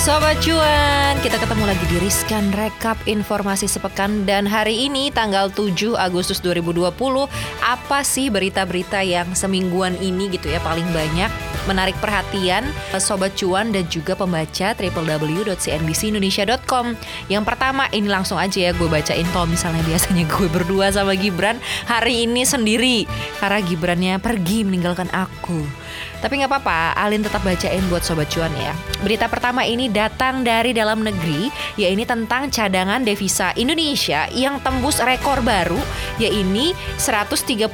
Sobat Cuan, kita ketemu lagi di Riskan Rekap Informasi Sepekan. Dan hari ini tanggal 7 Agustus 2020 apa sih berita-berita yang semingguan ini gitu ya paling banyak menarik perhatian Sobat Cuan dan juga pembaca www.cnbcindonesia.com Yang pertama ini langsung aja ya gue bacain kalau misalnya biasanya gue berdua sama Gibran. Hari ini sendiri karena Gibrannya pergi meninggalkan aku tapi nggak apa-apa, Alin tetap bacain buat Sobat Cuan ya. Berita pertama ini datang dari dalam negeri, ya ini tentang cadangan devisa Indonesia yang tembus rekor baru, ya ini 135,1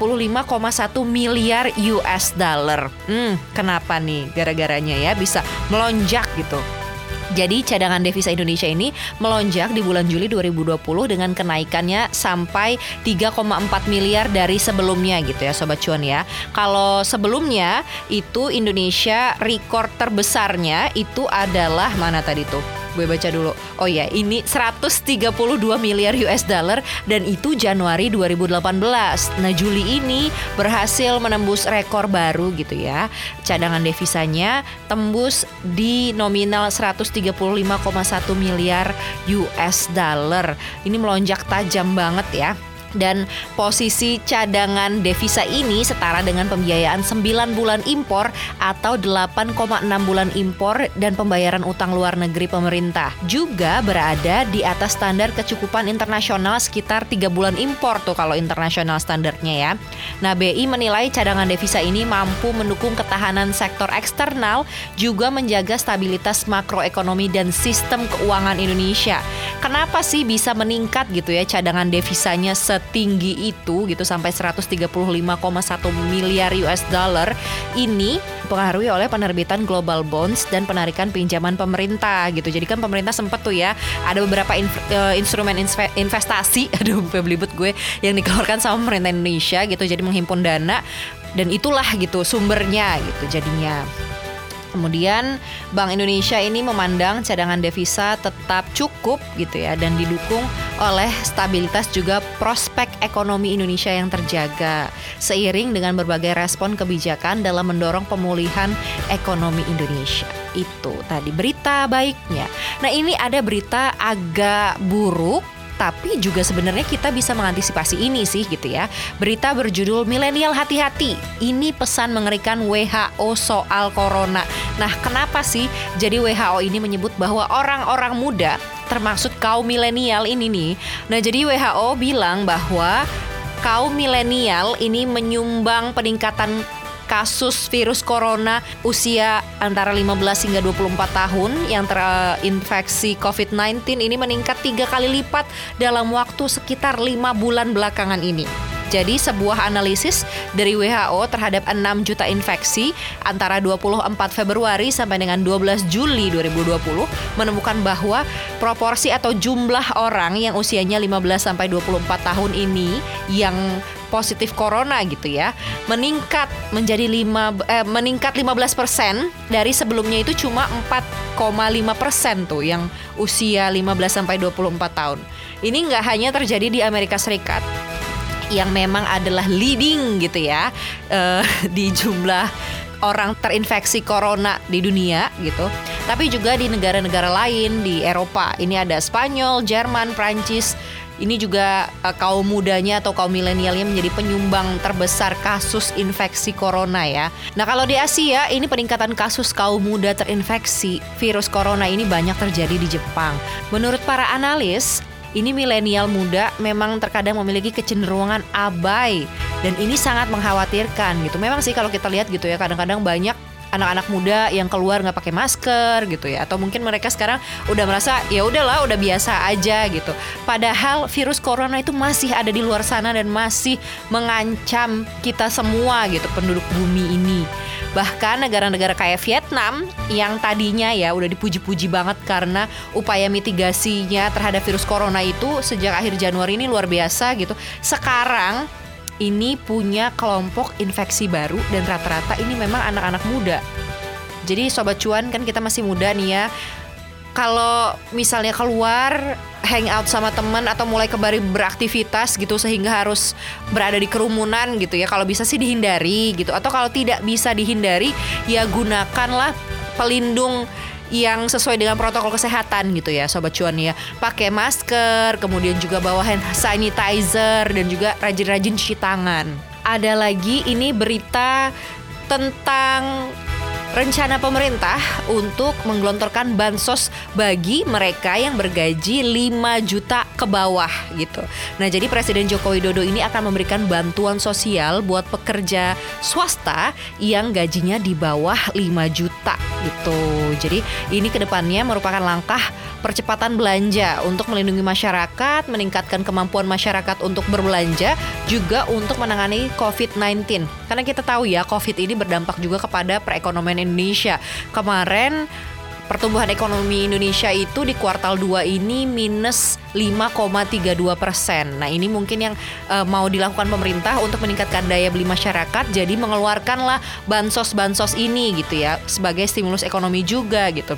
miliar US dollar. Hmm, kenapa nih gara-garanya ya bisa melonjak gitu? Jadi cadangan devisa Indonesia ini melonjak di bulan Juli 2020 dengan kenaikannya sampai 3,4 miliar dari sebelumnya gitu ya Sobat Cuan ya. Kalau sebelumnya itu Indonesia rekor terbesarnya itu adalah mana tadi tuh? Gue baca dulu. Oh ya, ini 132 miliar US dollar dan itu Januari 2018. Nah, Juli ini berhasil menembus rekor baru gitu ya. Cadangan devisanya tembus di nominal 135,1 miliar US dollar. Ini melonjak tajam banget ya dan posisi cadangan devisa ini setara dengan pembiayaan 9 bulan impor atau 8,6 bulan impor dan pembayaran utang luar negeri pemerintah. Juga berada di atas standar kecukupan internasional sekitar 3 bulan impor tuh kalau internasional standarnya ya. Nah, BI menilai cadangan devisa ini mampu mendukung ketahanan sektor eksternal juga menjaga stabilitas makroekonomi dan sistem keuangan Indonesia. Kenapa sih bisa meningkat gitu ya cadangan devisanya set setinggi itu gitu sampai 135,1 miliar US dollar ini dipengaruhi oleh penerbitan global bonds dan penarikan pinjaman pemerintah gitu. Jadi kan pemerintah sempat tuh ya ada beberapa in, uh, eh, instrumen investasi aduh belibet gue yang dikeluarkan sama pemerintah Indonesia gitu jadi menghimpun dana dan itulah gitu sumbernya gitu jadinya. Kemudian Bank Indonesia ini memandang cadangan devisa tetap cukup gitu ya dan didukung oleh stabilitas juga prospek ekonomi Indonesia yang terjaga seiring dengan berbagai respon kebijakan dalam mendorong pemulihan ekonomi Indonesia. Itu tadi berita baiknya. Nah, ini ada berita agak buruk tapi juga sebenarnya kita bisa mengantisipasi ini sih gitu ya. Berita berjudul Milenial Hati-hati. Ini pesan mengerikan WHO soal corona. Nah, kenapa sih jadi WHO ini menyebut bahwa orang-orang muda termasuk kaum milenial ini nih. Nah, jadi WHO bilang bahwa kaum milenial ini menyumbang peningkatan kasus virus corona usia antara 15 hingga 24 tahun yang terinfeksi COVID-19 ini meningkat tiga kali lipat dalam waktu sekitar lima bulan belakangan ini. Jadi sebuah analisis dari WHO terhadap 6 juta infeksi antara 24 Februari sampai dengan 12 Juli 2020 menemukan bahwa proporsi atau jumlah orang yang usianya 15 sampai 24 tahun ini yang positif corona gitu ya meningkat menjadi 5 eh, meningkat 15 persen dari sebelumnya itu cuma 4,5 persen tuh yang usia 15 sampai 24 tahun. Ini nggak hanya terjadi di Amerika Serikat yang memang adalah leading gitu ya uh, di jumlah orang terinfeksi corona di dunia gitu. Tapi juga di negara-negara lain di Eropa. Ini ada Spanyol, Jerman, Prancis, ini juga uh, kaum mudanya atau kaum milenialnya menjadi penyumbang terbesar kasus infeksi corona ya. Nah kalau di Asia ini peningkatan kasus kaum muda terinfeksi virus corona ini banyak terjadi di Jepang. Menurut para analis, ini milenial muda memang terkadang memiliki kecenderungan abai dan ini sangat mengkhawatirkan gitu. Memang sih kalau kita lihat gitu ya kadang-kadang banyak anak-anak muda yang keluar nggak pakai masker gitu ya. Atau mungkin mereka sekarang udah merasa ya udahlah udah biasa aja gitu. Padahal virus corona itu masih ada di luar sana dan masih mengancam kita semua gitu penduduk bumi ini. Bahkan negara-negara kayak Vietnam yang tadinya ya udah dipuji-puji banget karena upaya mitigasinya terhadap virus corona itu sejak akhir Januari ini luar biasa gitu. Sekarang ini punya kelompok infeksi baru dan rata-rata ini memang anak-anak muda. Jadi sobat cuan kan kita masih muda nih ya. kalau misalnya keluar hangout sama teman atau mulai kembali beraktivitas gitu sehingga harus berada di kerumunan gitu ya. Kalau bisa sih dihindari gitu. Atau kalau tidak bisa dihindari ya gunakanlah pelindung yang sesuai dengan protokol kesehatan gitu ya sobat cuan ya. Pakai masker kemudian juga bawa hand sanitizer dan juga rajin-rajin cuci tangan. Ada lagi ini berita tentang rencana pemerintah untuk menggelontorkan bansos bagi mereka yang bergaji 5 juta ke bawah gitu. Nah, jadi Presiden Joko Widodo ini akan memberikan bantuan sosial buat pekerja swasta yang gajinya di bawah 5 juta gitu. Jadi, ini ke depannya merupakan langkah percepatan belanja untuk melindungi masyarakat, meningkatkan kemampuan masyarakat untuk berbelanja, juga untuk menangani COVID-19. Karena kita tahu ya, COVID ini berdampak juga kepada perekonomian Indonesia. Kemarin pertumbuhan ekonomi Indonesia itu di kuartal 2 ini minus 5,32 persen. Nah ini mungkin yang uh, mau dilakukan pemerintah untuk meningkatkan daya beli masyarakat. Jadi mengeluarkanlah bansos-bansos ini gitu ya sebagai stimulus ekonomi juga gitu.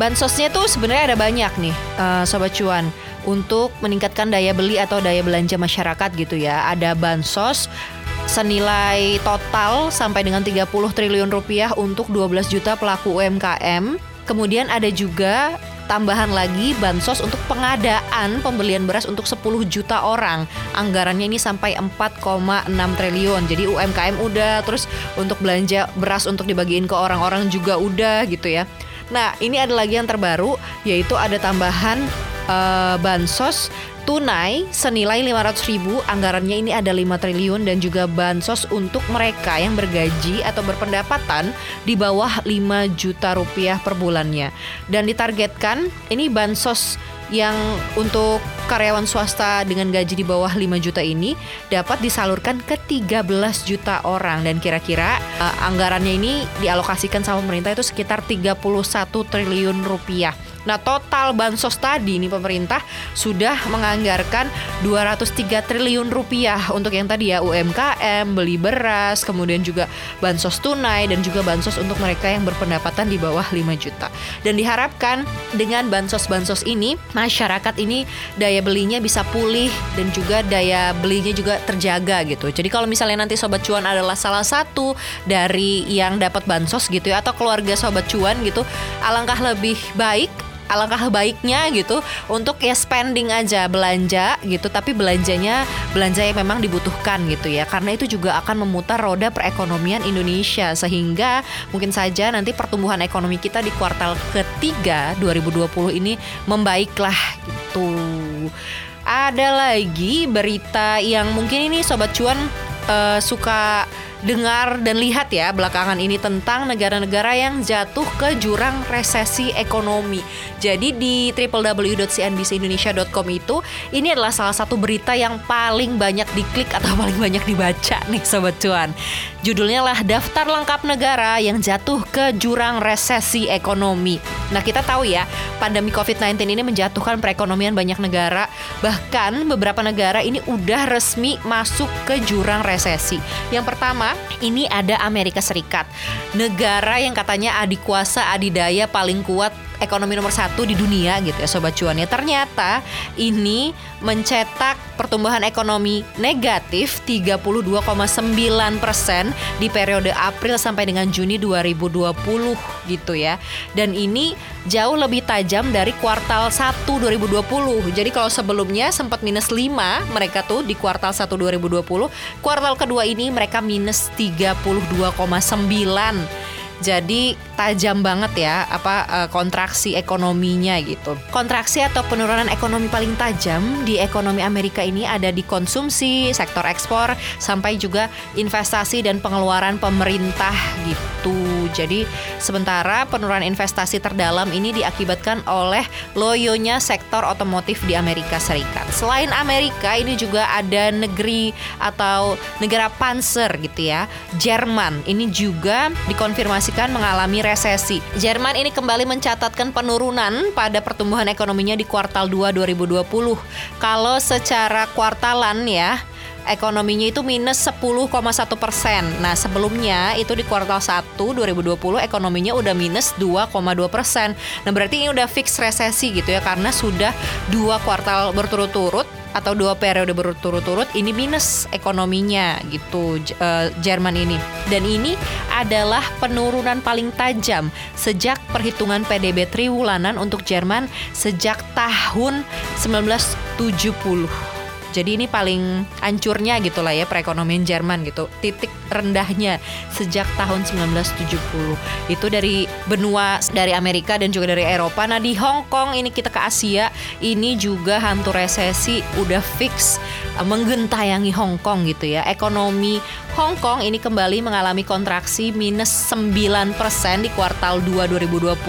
Bansosnya tuh sebenarnya ada banyak nih, uh, sobat cuan, untuk meningkatkan daya beli atau daya belanja masyarakat gitu ya. Ada bansos senilai total sampai dengan 30 triliun rupiah untuk 12 juta pelaku UMKM. Kemudian ada juga tambahan lagi bansos untuk pengadaan pembelian beras untuk 10 juta orang. Anggarannya ini sampai 4,6 triliun. Jadi UMKM udah, terus untuk belanja beras untuk dibagiin ke orang-orang juga udah gitu ya. Nah, ini ada lagi yang terbaru yaitu ada tambahan uh, bansos tunai senilai 500 ribu anggarannya ini ada 5 triliun dan juga bansos untuk mereka yang bergaji atau berpendapatan di bawah 5 juta rupiah per bulannya dan ditargetkan ini bansos yang untuk karyawan swasta dengan gaji di bawah 5 juta ini dapat disalurkan ke 13 juta orang dan kira-kira uh, anggarannya ini dialokasikan sama pemerintah itu sekitar 31 triliun rupiah. Nah, total bansos tadi nih pemerintah sudah menganggarkan 203 triliun rupiah untuk yang tadi ya UMKM, beli beras, kemudian juga bansos tunai dan juga bansos untuk mereka yang berpendapatan di bawah 5 juta. Dan diharapkan dengan bansos-bansos ini masyarakat ini daya belinya bisa pulih dan juga daya belinya juga terjaga gitu. Jadi kalau misalnya nanti sobat cuan adalah salah satu dari yang dapat bansos gitu ya atau keluarga sobat cuan gitu, alangkah lebih baik alangkah baiknya gitu untuk ya spending aja belanja gitu. Tapi belanjanya belanja yang memang dibutuhkan gitu ya. Karena itu juga akan memutar roda perekonomian Indonesia. Sehingga mungkin saja nanti pertumbuhan ekonomi kita di kuartal ketiga 2020 ini membaiklah gitu ada lagi berita yang mungkin ini sobat cuan uh, suka dengar dan lihat ya belakangan ini tentang negara-negara yang jatuh ke jurang resesi ekonomi. Jadi di www.cnbcindonesia.com itu ini adalah salah satu berita yang paling banyak diklik atau paling banyak dibaca nih sobat cuan. Judulnya lah daftar lengkap negara yang jatuh ke jurang resesi ekonomi. Nah kita tahu ya pandemi COVID-19 ini menjatuhkan perekonomian banyak negara. Bahkan beberapa negara ini udah resmi masuk ke jurang resesi. Yang pertama ini ada Amerika Serikat. Negara yang katanya adik kuasa adidaya paling kuat ekonomi nomor satu di dunia gitu ya sobat cuannya. Ternyata ini mencetak pertumbuhan ekonomi negatif 32,9 persen di periode April sampai dengan Juni 2020 gitu ya. Dan ini jauh lebih tajam dari kuartal 1 2020 jadi kalau sebelumnya sempat minus 5 mereka tuh di kuartal 1 2020 kuartal kedua ini mereka minus 32,9 jadi tajam banget ya apa uh, kontraksi ekonominya gitu. Kontraksi atau penurunan ekonomi paling tajam di ekonomi Amerika ini ada di konsumsi, sektor ekspor sampai juga investasi dan pengeluaran pemerintah gitu. Jadi sementara penurunan investasi terdalam ini diakibatkan oleh loyonya sektor otomotif di Amerika Serikat. Selain Amerika ini juga ada negeri atau negara panzer gitu ya. Jerman ini juga dikonfirmasi diproyeksikan mengalami resesi. Jerman ini kembali mencatatkan penurunan pada pertumbuhan ekonominya di kuartal 2 2020. Kalau secara kuartalan ya, ekonominya itu minus 10,1 persen. Nah sebelumnya itu di kuartal 1 2020 ekonominya udah minus 2,2 persen. Nah berarti ini udah fix resesi gitu ya karena sudah dua kuartal berturut-turut atau dua periode berturut-turut ini minus ekonominya gitu uh, Jerman ini dan ini adalah penurunan paling tajam sejak perhitungan PDB triwulanan untuk Jerman sejak tahun 1970 jadi ini paling hancurnya gitu lah ya perekonomian Jerman gitu. Titik rendahnya sejak tahun 1970. Itu dari benua dari Amerika dan juga dari Eropa. Nah di Hong Kong ini kita ke Asia, ini juga hantu resesi udah fix uh, menggentayangi Hong Kong gitu ya. Ekonomi Hong Kong ini kembali mengalami kontraksi minus 9% di kuartal 2 2020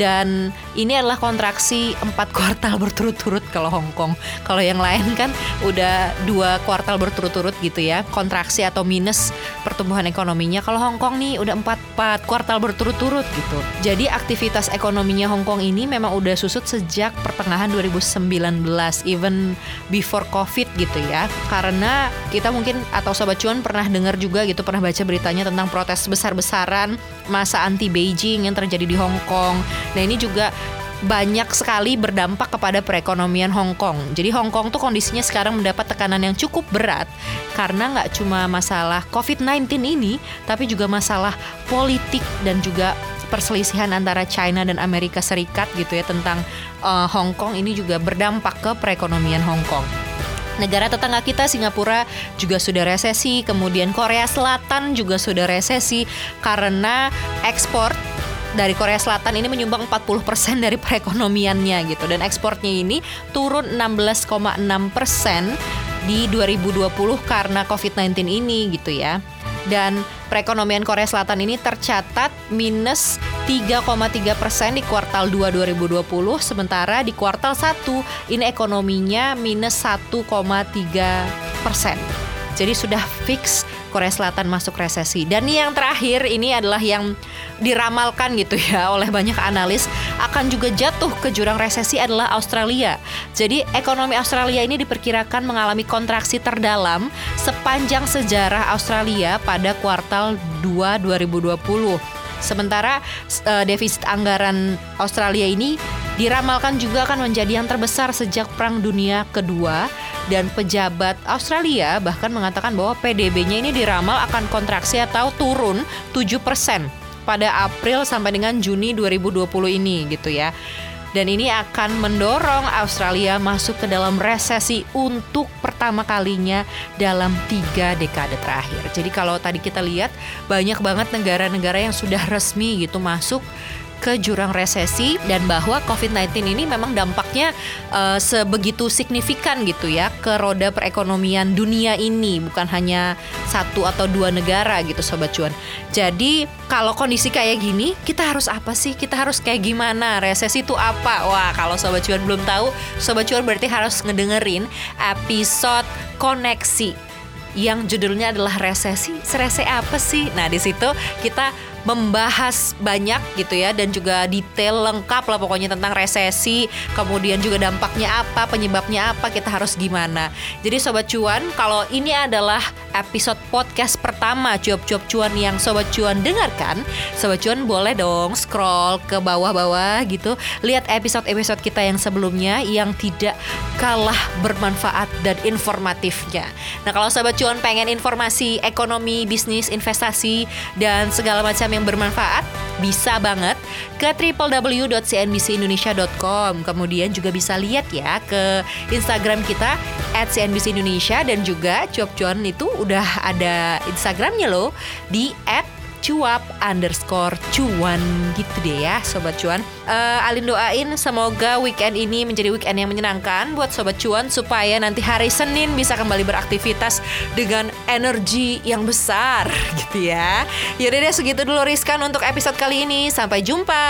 dan ini adalah kontraksi 4 kuartal berturut-turut kalau Hong Kong. Kalau yang lain kan udah dua kuartal berturut-turut gitu ya kontraksi atau minus pertumbuhan ekonominya. Kalau Hong Kong nih udah empat empat kuartal berturut-turut gitu. Jadi aktivitas ekonominya Hong Kong ini memang udah susut sejak pertengahan 2019 even before COVID gitu ya. Karena kita mungkin atau sobat cuan pernah dengar juga gitu pernah baca beritanya tentang protes besar-besaran masa anti Beijing yang terjadi di Hong Kong. Nah ini juga banyak sekali berdampak kepada perekonomian Hong Kong. Jadi Hong Kong tuh kondisinya sekarang mendapat tekanan yang cukup berat karena nggak cuma masalah COVID-19 ini, tapi juga masalah politik dan juga perselisihan antara China dan Amerika Serikat gitu ya tentang uh, Hong Kong ini juga berdampak ke perekonomian Hong Kong. Negara tetangga kita Singapura juga sudah resesi, kemudian Korea Selatan juga sudah resesi karena ekspor dari Korea Selatan ini menyumbang 40% dari perekonomiannya gitu dan ekspornya ini turun 16,6% di 2020 karena COVID-19 ini gitu ya. Dan perekonomian Korea Selatan ini tercatat minus 3,3 persen di kuartal 2 2020, sementara di kuartal 1 ini ekonominya minus 1,3 persen. Jadi sudah fix Korea Selatan masuk resesi. Dan yang terakhir ini adalah yang diramalkan gitu ya oleh banyak analis akan juga jatuh ke jurang resesi adalah Australia. Jadi ekonomi Australia ini diperkirakan mengalami kontraksi terdalam sepanjang sejarah Australia pada kuartal 2 2020. Sementara uh, defisit anggaran Australia ini diramalkan juga akan menjadi yang terbesar sejak Perang Dunia Kedua dan pejabat Australia bahkan mengatakan bahwa PDB-nya ini diramal akan kontraksi atau turun 7% pada April sampai dengan Juni 2020 ini gitu ya. Dan ini akan mendorong Australia masuk ke dalam resesi untuk pertama kalinya dalam tiga dekade terakhir. Jadi kalau tadi kita lihat banyak banget negara-negara yang sudah resmi gitu masuk ke jurang resesi dan bahwa COVID-19 ini memang dampaknya uh, sebegitu signifikan gitu ya ke roda perekonomian dunia ini bukan hanya satu atau dua negara gitu sobat cuan. Jadi kalau kondisi kayak gini kita harus apa sih? Kita harus kayak gimana? Resesi itu apa? Wah, kalau sobat cuan belum tahu, sobat cuan berarti harus ngedengerin episode koneksi yang judulnya adalah resesi. Serese apa sih? Nah, di situ kita membahas banyak gitu ya dan juga detail lengkap lah pokoknya tentang resesi, kemudian juga dampaknya apa, penyebabnya apa, kita harus gimana. Jadi sobat cuan, kalau ini adalah episode podcast pertama cuap-cuap cuan yang sobat cuan dengarkan, sobat cuan boleh dong scroll ke bawah-bawah gitu, lihat episode-episode kita yang sebelumnya yang tidak kalah bermanfaat dan informatifnya. Nah, kalau sobat cuan pengen informasi ekonomi, bisnis, investasi dan segala macam yang bermanfaat bisa banget ke www.cnbcindonesia.com. Kemudian juga bisa lihat ya ke Instagram kita @cnbcindonesia dan juga cuap-cuan itu udah ada Instagramnya loh di cuap underscore cuan gitu deh ya sobat cuan. Uh, Alin doain semoga weekend ini menjadi weekend yang menyenangkan buat sobat cuan supaya nanti hari Senin bisa kembali beraktivitas dengan energi yang besar gitu ya. Yaudah deh segitu dulu Riskan untuk episode kali ini. Sampai jumpa